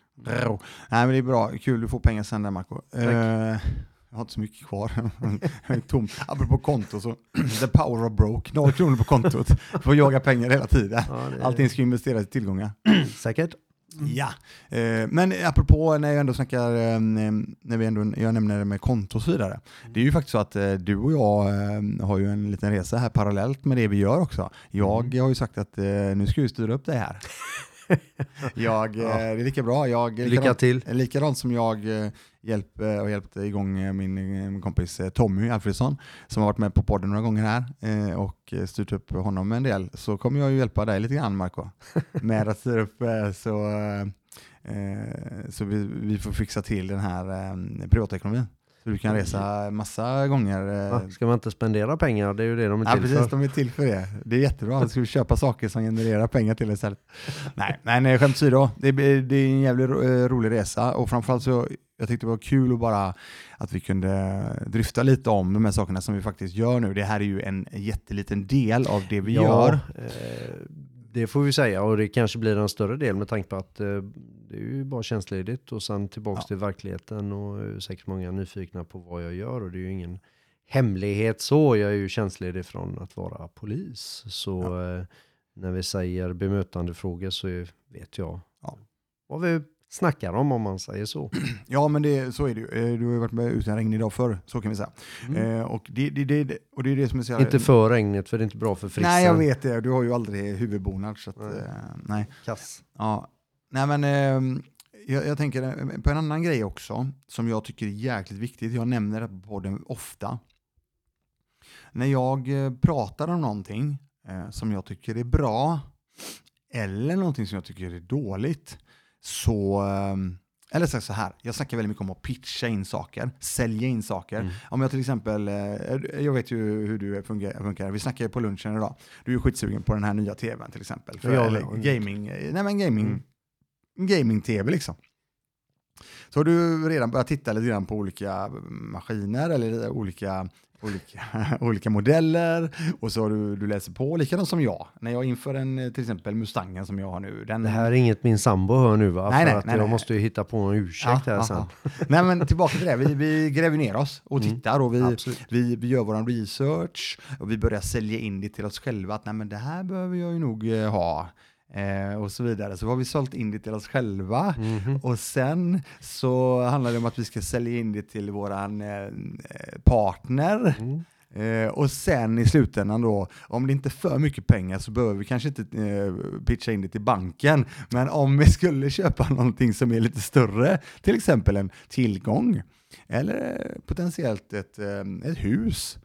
Nej, men det är bra. Kul, du får pengar sen där Marco. Uh, jag har inte så mycket kvar. jag är tom. Apropå konto så, the power of broke. Noll kronor på kontot. Får jaga pengar hela tiden. Ja, det... Allting ska investeras i tillgångar. Säkert. Mm. Ja, eh, men apropå när jag ändå snackar, eh, när vi ändå, jag nämner det med konto och så vidare. Mm. Det är ju faktiskt så att eh, du och jag har ju en liten resa här parallellt med det vi gör också. Jag mm. har ju sagt att nu ska vi styra upp det här. jag, ja. Det är lika bra. Jag, Lycka till. Likadant som jag hjälp, och eh, hjälpt igång eh, min, eh, min kompis Tommy Alfredsson som har varit med på podden några gånger här och styrt upp honom en del så kommer jag ju hjälpa dig lite grann Marco med att styra upp så, så vi, vi får fixa till den här privatekonomin. Så du kan resa massa gånger. Ja, ska man inte spendera pengar? Det är ju det de är till ja, precis, för. de är till för det. Det är jättebra. Då ska vi köpa saker som genererar pengar till istället. nej, men skämt åsido. Det, det är en jävligt rolig resa och framförallt så jag tyckte det var kul att bara att vi kunde dryfta lite om de här sakerna som vi faktiskt gör nu. Det här är ju en jätteliten del av det vi ja, gör. Eh, det får vi säga och det kanske blir en större del med tanke på att eh, det är ju bara tjänstledigt och sen tillbaka ja. till verkligheten och säkert många nyfikna på vad jag gör och det är ju ingen hemlighet så. Jag är ju tjänstledig från att vara polis. Så ja. eh, när vi säger bemötandefrågor så vet jag ja. vad vi snackar om om man säger så. Ja, men det, så är det ju. Eh, du har ju varit med ut en regnig dag förr, så kan vi säga. Mm. Eh, och, det, det, det, och det är det som är så Inte för regnigt, för det är inte bra för frissen. Nej, jag vet det. Du har ju aldrig huvudbonad. Så att, nej. Eh, nej. Kass. Ja. Nej, men eh, jag, jag, tänker eh, på en annan grej också, som jag tycker är jäkligt viktigt. Jag nämner det på podden ofta. när jag eh, pratar om någonting som jag tycker är bra eller någonting som jag tycker är dåligt så ehm, eller så här, jag snackar väldigt mycket om att pitcha in saker, sälja in saker. Mm. Om jag till exempel, eh, jag vet ju hur du funkar, vi snackade på lunchen idag, du är skitsugen på den här nya tvn till exempel. För, Ja, eller gaming, eh, nej men gaming, Mm. gaming-tv liksom. Så har du redan börjat titta lite grann på olika maskiner eller olika, olika, olika modeller och så har du, du läser på, likadant som jag. När jag inför en till exempel Mustangen som jag har nu. Den, Det här är inget min sambo hör nu va? Nej, För nej, att nej, jag nej. måste ju hitta på en ursäkt Ja, här ja, sen. Nej men tillbaka till det, vi, vi gräver ner oss och Mm. tittar och vi, Absolut. vi, vi gör vår research och vi börjar sälja in det till oss själva att nej men det här behöver jag ju nog eh, ha eh, och så vidare. Så har vi sålt in det till oss själva Mhm. och sen så handlar det om att vi ska sälja in det till våran eh, partner Mm. Eh, och sen i slutändan då, om det inte är för mycket pengar så behöver vi kanske inte eh, pitcha in det till banken. Men om vi skulle köpa någonting som är lite större, till exempel en tillgång, eller potentiellt ett, eh, ett hus,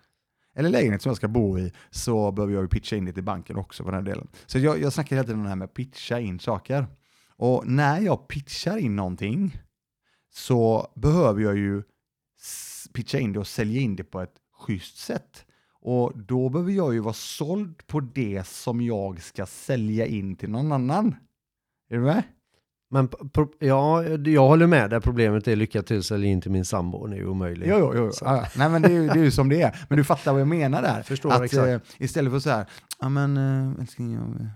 eller lägenhet som jag ska bo i, så behöver jag ju pitcha in det till banken också på den här delen. Så jag, jag snackar hela tiden om det här med att pitcha in saker. Och när jag pitchar in någonting så behöver jag ju pitcha in det och sälja in det på ett schysst sätt. Och då behöver jag ju vara såld på det som jag ska sälja in till någon annan. Är du med? Men ja, jag håller med där. Problemet är lycka till sälja in till min sambo. Det är ju omöjligt. Jo, jo, jo. Ja. Nej, men det är, ju, det är ju som det är. Men du fattar vad jag menar där. Förstår att, exakt. eh, istället för så här, ja men äh, älskling, jag, eh,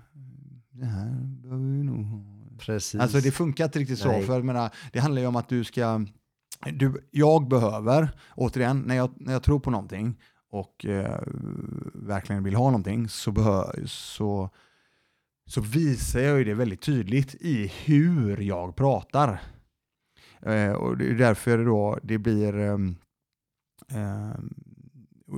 det här behöver vi nog ha. Precis. Alltså det funkar inte riktigt så, Nej. för jag menar, det handlar ju om att du ska, du, jag behöver, återigen, när jag, när jag tror på någonting och eh, verkligen vill ha någonting så, behö, så, så visar jag ju det väldigt tydligt i hur jag pratar. Eh, och det är därför då det blir ehm, ehm,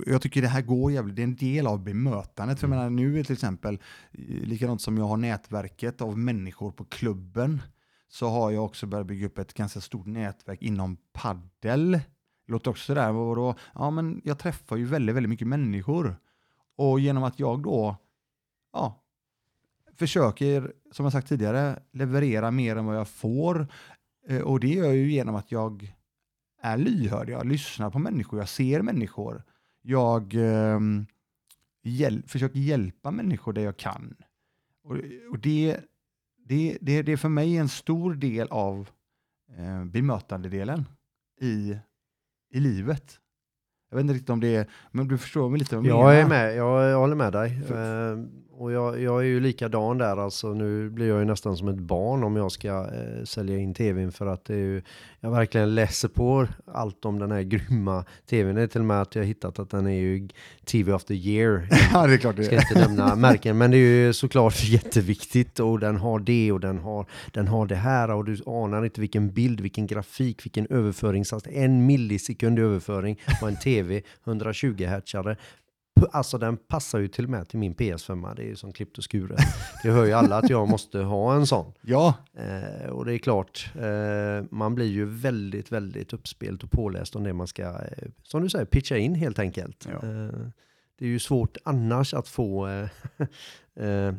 jag tycker det här går jävligt, det är en del av bemötandet. För jag menar nu är till exempel, eh, likadant som jag har nätverket av människor på klubben, så har jag också börjat bygga upp ett ganska stort nätverk inom paddel. Låter också där, vadå? Ja men jag träffar ju väldigt, väldigt mycket människor. Och genom att jag då, ja, försöker, som jag sagt tidigare, leverera mer än vad jag får. Eh, Och det gör jag ju genom att jag är lyhörd, jag lyssnar på människor, jag ser människor. Jag ehm, hjäl- försöker hjälpa människor där jag kan. Och, och det, det, det, det är för mig en stor del av eh, bemötandedelen i, i livet. Jag vet inte riktigt om det är, men du förstår mig lite vad jag Jag är menar. med, jag, jag håller med dig. För- Eh, och jag, jag är ju likadan där, alltså nu blir jag ju nästan som ett barn om jag ska eh, sälja in tvn för att det är ju, jag verkligen läser på allt om den här grymma tvn. Det är till och med att jag har hittat att den är ju TV of the year. ja, det är klart det Jag ska är. inte nämna märken, men det är ju såklart jätteviktigt och den har det och den har, den har det här och du anar inte vilken bild, vilken grafik, vilken överföringshastighet. En millisekund överföring på en tv, 120 hertzare. Alltså den passar ju till och med till min PS5, det är ju som klippt och skuret. Det hör ju alla att jag måste ha en sån. Ja, Eh, och det är klart, eh, man blir ju väldigt, väldigt uppspelt och påläst om det man ska, eh, som du säger, pitcha in helt enkelt. Ja. Eh, det är ju svårt annars att få eh, eh,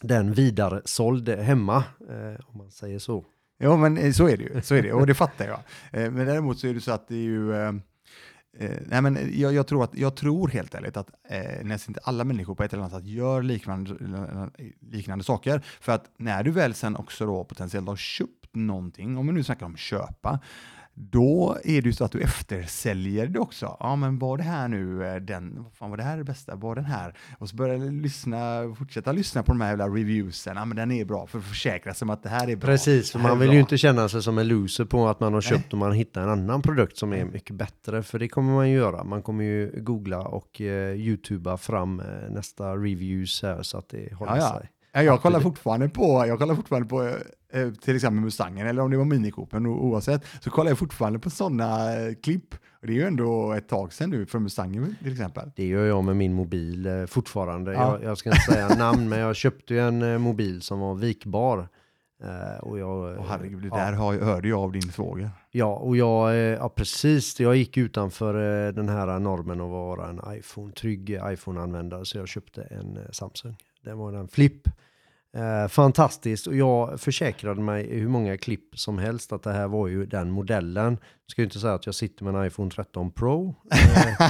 den vidare såld hemma, om man säger så. Ja, men så är det ju. Så är det, och det fattar jag. Men däremot så är det så att det är ju eh, nej, men eh, jag, jag, tror att, jag tror helt ärligt att eh, nästan inte alla människor på ett eller annat sätt gör liknande, eh, liknande saker. För att när du väl sen också då potentiellt har köpt någonting, om vi nu snackar om köpa, då är det ju så att du eftersäljer det också. Ja, men var det här nu eh, den, vad fan var det här det bästa, var den här? Och så börjar jag lyssna, fortsätta lyssna på de här jävla reviewsen, ja men den är bra, för att försäkra sig om att det här är bra. Precis, för man vill bra. ju inte känna sig som en loser på att man har Nej. köpt och man hittar en annan produkt som är mycket bättre. För det kommer man ju göra. Man kommer ju googla och eh, youtuba fram eh, nästa reviews här så att det håller Ja, ja. sig. Ja, jag kollar fortfarande på, jag kollar fortfarande på eh, till exempel Mustangen eller om det var Mini Coopen o- oavsett, så kollar jag fortfarande på sådana eh, klipp. Och det är ju ändå ett tag sedan nu för Mustangen till exempel. Det gör jag med min mobil eh, fortfarande. Ja. Jag, jag ska inte säga namn, men jag köpte ju en eh, mobil som var vikbar. Eh, och jag, Åh herregud, det ja. där har, hörde jag av din svåger. Ja, och jag, eh, ja precis, jag gick utanför eh, den här normen att vara en iPhone, trygg iPhone-användare, så jag köpte en eh, Samsung. Det var en Flip. Eh, fantastiskt och jag försäkrade mig i hur många klipp som helst att det här var ju den modellen. Ska ju inte säga att jag sitter med en iPhone 13 Pro eh,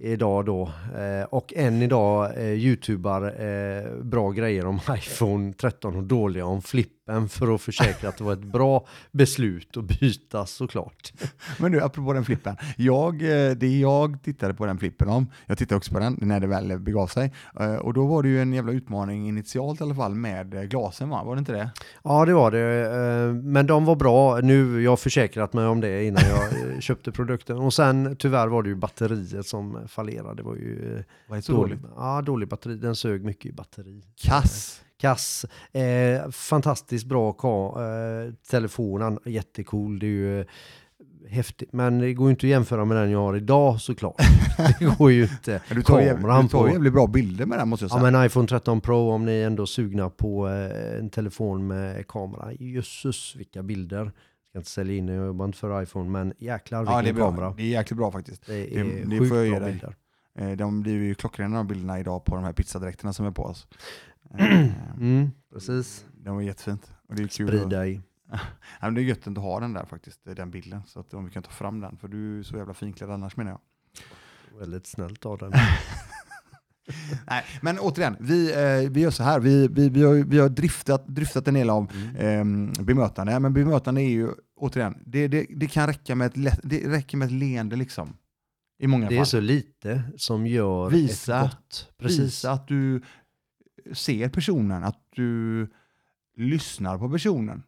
idag då. Eh, och än idag eh, youtubar eh, bra grejer om iPhone 13 och dåliga om flippen för att försäkra att det var ett bra beslut att byta såklart. Men du, apropå den flippen. Jag, eh, det jag tittade på den flippen om, jag tittade också på den när det väl begav sig, eh, och då var det ju en jävla utmaning initialt i alla fall med eh, glasen va? Var det inte det? Ja, det var det. Men de var bra. Nu, jag har försäkrat mig om det innan jag eh, köpte produkten. Och sen tyvärr var det ju batteriet som fallerade. Det var ju eh, Var det så dålig, ja, dålig batteri. Den sög mycket i batteri. Kass. Kass. Eh, fantastiskt bra ka- eh, telefonen. Jättecool. Det är ju eh, häftigt. Men det går ju inte att jämföra med den jag har idag såklart. det går ju inte. Du tar, Kameran du tar på- jävligt bra bilder med den måste jag Ja säga. men iPhone 13 Pro om ni är ändå sugna på en telefon med kamera. Jösses vilka bilder. Ska inte sälja in, jag jobbar inte för iPhone men jäklar vilken Ja, det är bra. kamera. Det är jäkligt bra faktiskt. Det Det- är det sjukt får jag ge bra dig. bilder. Eh, De blir ju klockrena de bilderna idag på de här pizzadräkterna som är på oss. Eh, Mm, precis. De var jättefint. Och det är kul att, Sprida i. ja, det är gött att ha den där faktiskt, den bilden. Så att om vi kan ta fram den, för du är så jävla finklädd annars menar jag. Väldigt snällt av den. Nej, men återigen, vi, eh, vi gör så här. Vi, vi, vi, har, vi har driftat, driftat en del av Mm. eh, bemötande. Men bemötande är ju, återigen, det, det, det kan räcka med ett, lätt, det räcker med ett leende liksom. I många Det är fall. så lite som gör Visa. ett gott. Precis. Visa att du ser personen, att du lyssnar på personen.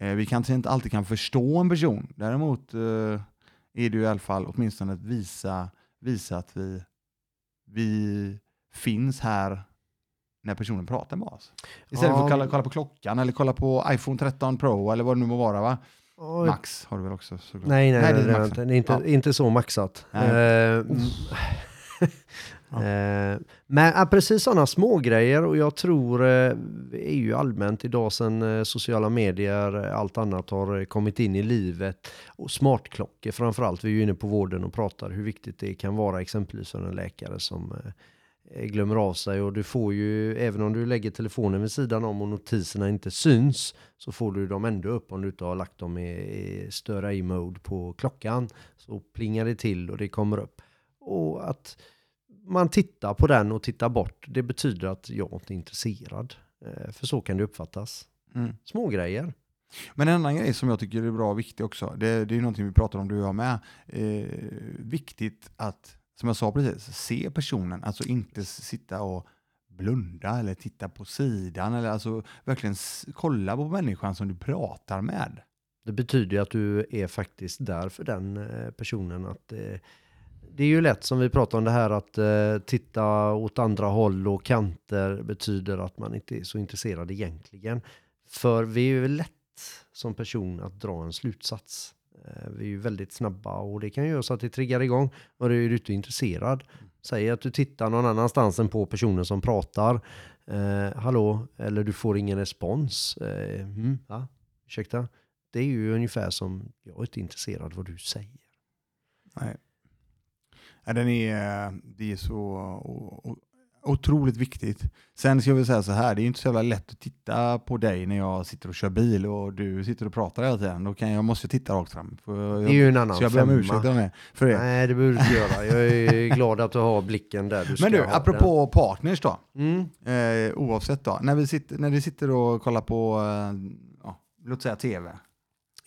Eh, vi kanske inte alltid kan förstå en person. Däremot eh, är det ju i alla fall åtminstone att visa, visa att vi, vi finns här när personen pratar med oss. Istället för Ja. att kolla, kolla på klockan eller kolla på iPhone 13 Pro eller vad det nu må vara. Va? Oj. Max har du väl också såklart? Nej, nej, Nej, nej, är maxen. inte, Ja. inte så maxat. Nej. Mm. Ja. Eh, men ja, precis sådana små grejer och jag tror eh, är ju allmänt idag sen eh, sociala medier, eh, allt annat har eh, kommit in i livet och smartklockor framförallt. Vi är ju inne på vården och pratar hur viktigt det kan vara exempelvis för en läkare som glömmer av sig och du får ju, även om du lägger telefonen vid sidan om och notiserna inte syns, så får du dem ändå upp om du inte har lagt dem i, i störa i mode på klockan. Så plingar det till och det kommer upp. Och att man tittar på den och tittar bort, det betyder att jag inte är intresserad. Eh, För så kan det uppfattas. Mm. Små grejer. Men en annan grej som jag tycker är bra och viktig också, det, det är någonting vi pratar om du och jag med. Eh, viktigt att, som jag sa precis, se personen, alltså inte sitta och blunda eller titta på sidan eller alltså verkligen kolla på människan som du pratar med. Det betyder ju att du är faktiskt där för den eh, personen. Att, eh, det är ju lätt som vi pratar om det här att eh, titta åt andra håll och kanter betyder att man inte är så intresserad egentligen. För vi är ju lätt som person att dra en slutsats. Eh, vi är ju väldigt snabba och det kan ju göra så att det triggar igång och du är du inte intresserad. Säg att du tittar någon annanstans än på personen som pratar. Eh, hallå, eller du får ingen respons. Eh, mm, ja, Ursäkta? Det är ju ungefär som, jag är inte intresserad vad du säger. Nej. Ja, den är, det är så otroligt viktigt. Sen ska jag väl säga så här, det är inte så jävla lätt att titta på dig när jag sitter och kör bil och du sitter och pratar hela tiden. Då kan jag, måste jag titta rakt fram. För Det är ju en annan så jag ber om ursäkt. För det. Nej, det behöver du inte göra. Jag är glad att du har blicken där du ska Men du, ha apropå partners då. den. Mm. Eh, oavsett då. När vi sitter, när vi sitter och kollar på, eh, ja, låt säga tv.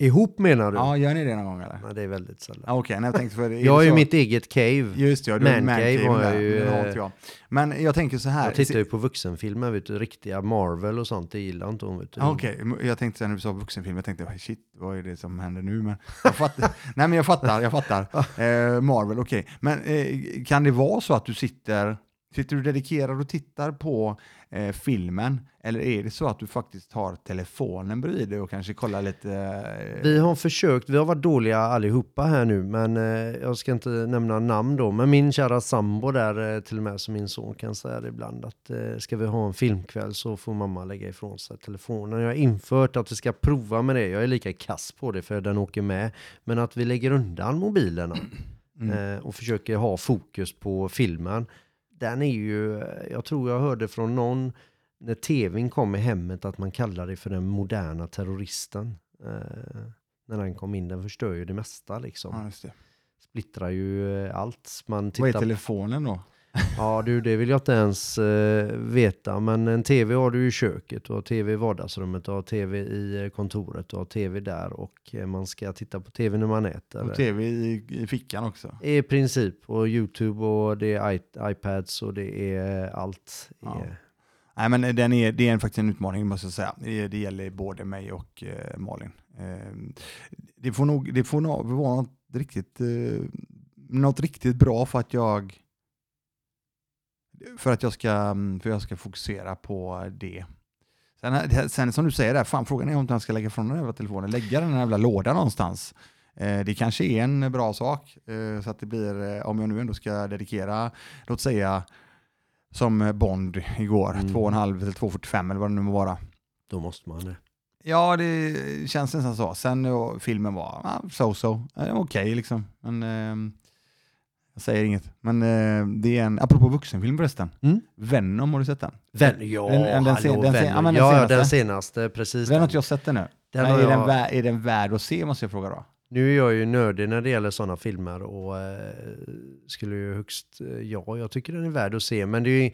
Ihop menar du? Ja, gör ni det någon gång eller? Nej, det är väldigt sällan. Ja, Okej, nej, jag tänkte för... är jag har ju så- mitt eget cave. Just det, ja, du Man man cave cave har jag ju, har eh, jag. Men jag tänker så här. Jag tittar ju på vuxenfilmer, vet du, riktiga Marvel och sånt, det gillar inte hon. Ah, Okej, jag tänkte sen när du sa vuxenfilm, jag tänkte shit, vad är det som händer nu? Men jag fattar, nej men jag fattar, jag fattar. Eh, Marvel, okej. Men eh, kan det vara så att du sitter Sitter du dedikerad och tittar på eh, filmen eller är det så att du faktiskt har telefonen bredvid dig och kanske kollar lite? Eh... Vi har försökt, vi har varit dåliga allihopa här nu, men eh, jag ska inte nämna namn då, men min kära sambo där eh, till och med, som min son kan säga det ibland, att eh, ska vi ha en filmkväll så får mamma lägga ifrån sig telefonen. Jag har infört att vi ska prova med det, jag är lika kass på det för den åker med, men att vi lägger undan mobilerna Mm. eh, och försöker ha fokus på filmen. Den är ju, jag tror jag hörde från någon när tvn kom i hemmet att man kallar det för den moderna terroristen. Eh, när den kom in, den förstör ju det mesta liksom. Ja, det. Splittrar ju eh, allt. Man Vad är tittar telefonen då? Ja du, det vill jag inte ens eh, veta. Men en tv har du i köket, du har tv i vardagsrummet, du har tv i eh, kontoret, du har tv där och eh, man ska titta på tv när man äter. Och tv i, i fickan också. I princip. Och YouTube och det är i- iPads och det är allt. Ja. Är, Nej, men den är, det är faktiskt en utmaning måste jag säga. Det, det gäller både mig och eh, Malin. Eh, det får nog, det får nog vara något riktigt, eh, något riktigt bra för att jag för att jag ska, mm, för jag ska fokusera på det. Sen, sen som du säger, där, fan, frågan är om jag ska lägga från den här telefonen, lägga den här jävla lådan någonstans. Eh, det kanske är en bra sak, eh, så att det blir, eh, om jag nu ändå ska dedikera, låt säga som Bond igår, Mm. 2,5 till 2,45 eller vad det nu må vara. då måste man det. Ja, det känns nästan så. Sen uh, filmen var so-so, okej liksom. Men ehm, jag säger inget. Men eh, det är en, apropå vuxenfilm förresten, Mm. Venom, har du sett den? Vän, ja, Den- den- den hallå, den sen- ja, den ja, senaste. den senaste, precis. Den har Den. inte jag sett den nu. Den Men är, den jag, vä- är den värd att se måste jag fråga då? nu är jag ju nördig när det gäller sådana filmer och eh, skulle ju högst, eh, ja, jag tycker den är värd att se. Men det är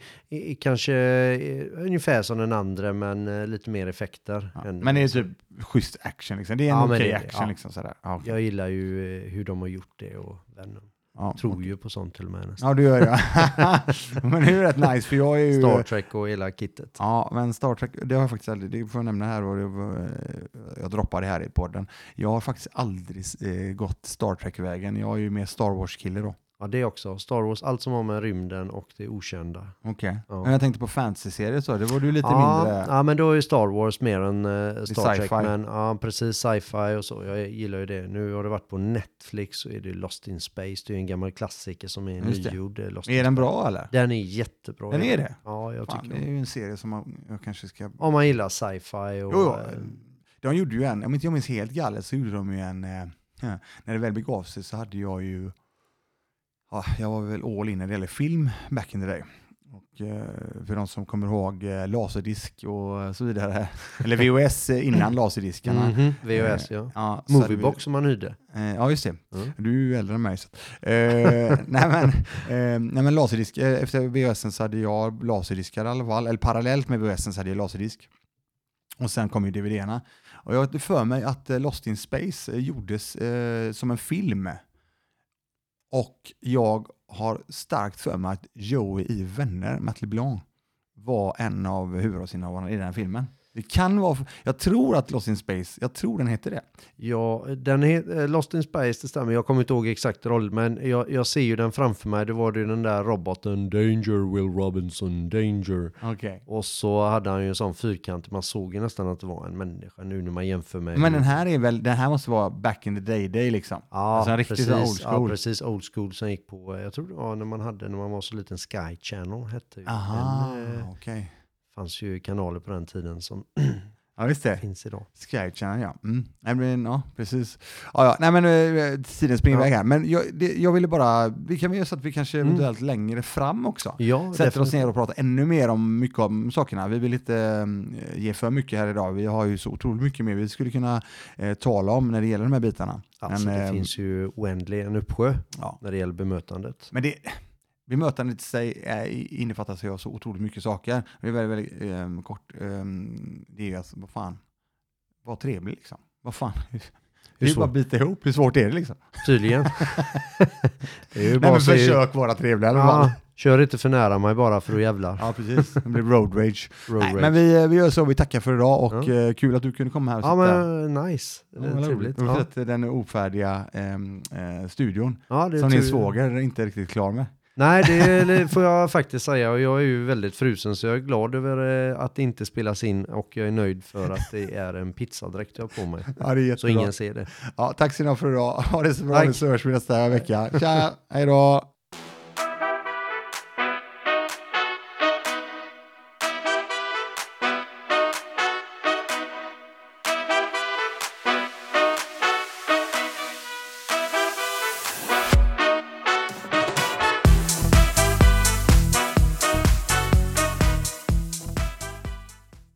ju kanske eh, ungefär som den andra, men eh, lite mer effekter. Ja. Men det är typ schysst action liksom. Det är en Ja, okej det- action ja. liksom sådär. Ja, okej. Jag gillar ju eh, hur de har gjort det och Venom. Ja, Tror okej. ju på sånt till och med nästan. Ja, du gör det. men det är ju rätt nice för jag är ju... Star Trek och hela kittet. Ja, men Star Trek, det har jag faktiskt aldrig, det får jag nämna här och det var, jag droppar det här i podden. Jag har faktiskt aldrig eh, gått Star Trek-vägen. Jag är ju mer Star Wars-kille då. Ja, det också. Star Wars, allt som har med rymden och det okända. Okej. Ja. Men jag tänkte på fantasy-serier så, det var du lite ja, mindre... Ja, men då är Star Wars mer än eh, Star Trek. Men ja, precis sci-fi och så. Jag gillar ju det. Nu har det varit på Netflix så är det Lost in Space. Det är ju en gammal klassiker som är Just nygjord. eh, Är den Space. bra eller? Den är jättebra. Den är det? Ja, jag Fan, tycker det är ju en serie som man, jag kanske ska... Om man gillar sci-fi och... Jo, jo. eh, De gjorde ju en, om inte jag minns helt galet så gjorde de ju en, eh, när det väl begav sig så hade jag ju, ja, jag var väl all in när det gäller film back in the day. Och eh, för de som kommer ihåg eh, laserdisk och så vidare, eller VHS innan laserdiskarna. mhm, VHS, ja. Ja, vi- Moviebox som man hyrde. Eh, ja, just det. Mm. Du är ju äldre än mig. Så. Eh, nej, men, eh, nej men laserdisk, eh, efter VHS så hade jag laserdiskar i alla fall, eller parallellt med VHS så hade jag laserdisk. Och sen kom ju DVD-erna. Och jag hade för mig att eh, Lost in Space eh, gjordes eh, som en film. Och jag har starkt för mig att Joey i Vänner, Matt LeBlanc, var en av huvudrollsinnehavarna i den här filmen. Det kan vara, jag tror att Lost in Space, jag tror den heter det. Ja, den heter Lost in Space, det stämmer. Jag kommer inte ihåg exakt roll, men jag, jag ser ju den framför mig. Det var ju den där roboten Danger, Will Robinson, Danger. Okej. Och så hade han ju en sån fyrkant, man såg ju nästan att det var en människa nu när man jämför med... Men den här är väl, den här måste vara back in the day day liksom. Ja, alltså en riktigt precis, old school. Ja, precis. Old school som gick på, jag tror det var när man hade, när man var så liten, Sky Channel hette ju. Aha, eh, okej. Fanns ju kanaler på den tiden som Ja, just det. finns idag. Sky Channel, ja. Mm. Nej, men, ja, precis. Ja, ja. Nej, men eh, tiden springer Ja. iväg här. Men jag, det, jag ville bara, vi kan väl göra så att vi kanske Mm. eventuellt längre fram också. Ja, Sätter oss definitivt. ner och pratar ännu mer om mycket om sakerna. Vi vill inte eh, ge för mycket här idag. Vi har ju så otroligt mycket mer vi skulle kunna eh, tala om när det gäller de här bitarna. Alltså, Men, det eh, finns ju oändlig en uppsjö Ja. när det gäller bemötandet. Men det, bemötandet i sig är, innefattar sig av så otroligt mycket saker. Det är väldigt, väldigt ehm, kort. ehm, det är ju alltså, vad fan, var trevlig liksom. Vad fan. Det är ju bara svårt? att bita ihop. Hur svårt är det liksom? Tydligen. det är ju Nej, bara men att säga- försök vara trevlig alla fall. Ja, kör inte för nära mig bara för att jävlar. Ja, precis. Det blir road rage. Road Nej, rage. men vi, vi gör så. Vi tackar för idag och Ja. eh, kul att du kunde komma här och Ja sitta. men nice. Ja, Det är vad trevligt. Och Ja. sett den ofärdiga ehm, eh, studion Ja, det är som din tur- svåger inte är riktigt klar med. Nej, det får jag faktiskt säga. Och jag är ju väldigt frusen så jag är glad över eh, att det inte spelas in och jag är nöjd för att det är en pizzadräkt jag har på mig. Ja, det är jättebra. Så ingen ser det. Ja, tack så mycket för idag. Ha det så bra Tack. nu så hörs vi nästa vecka. Tja, hej då!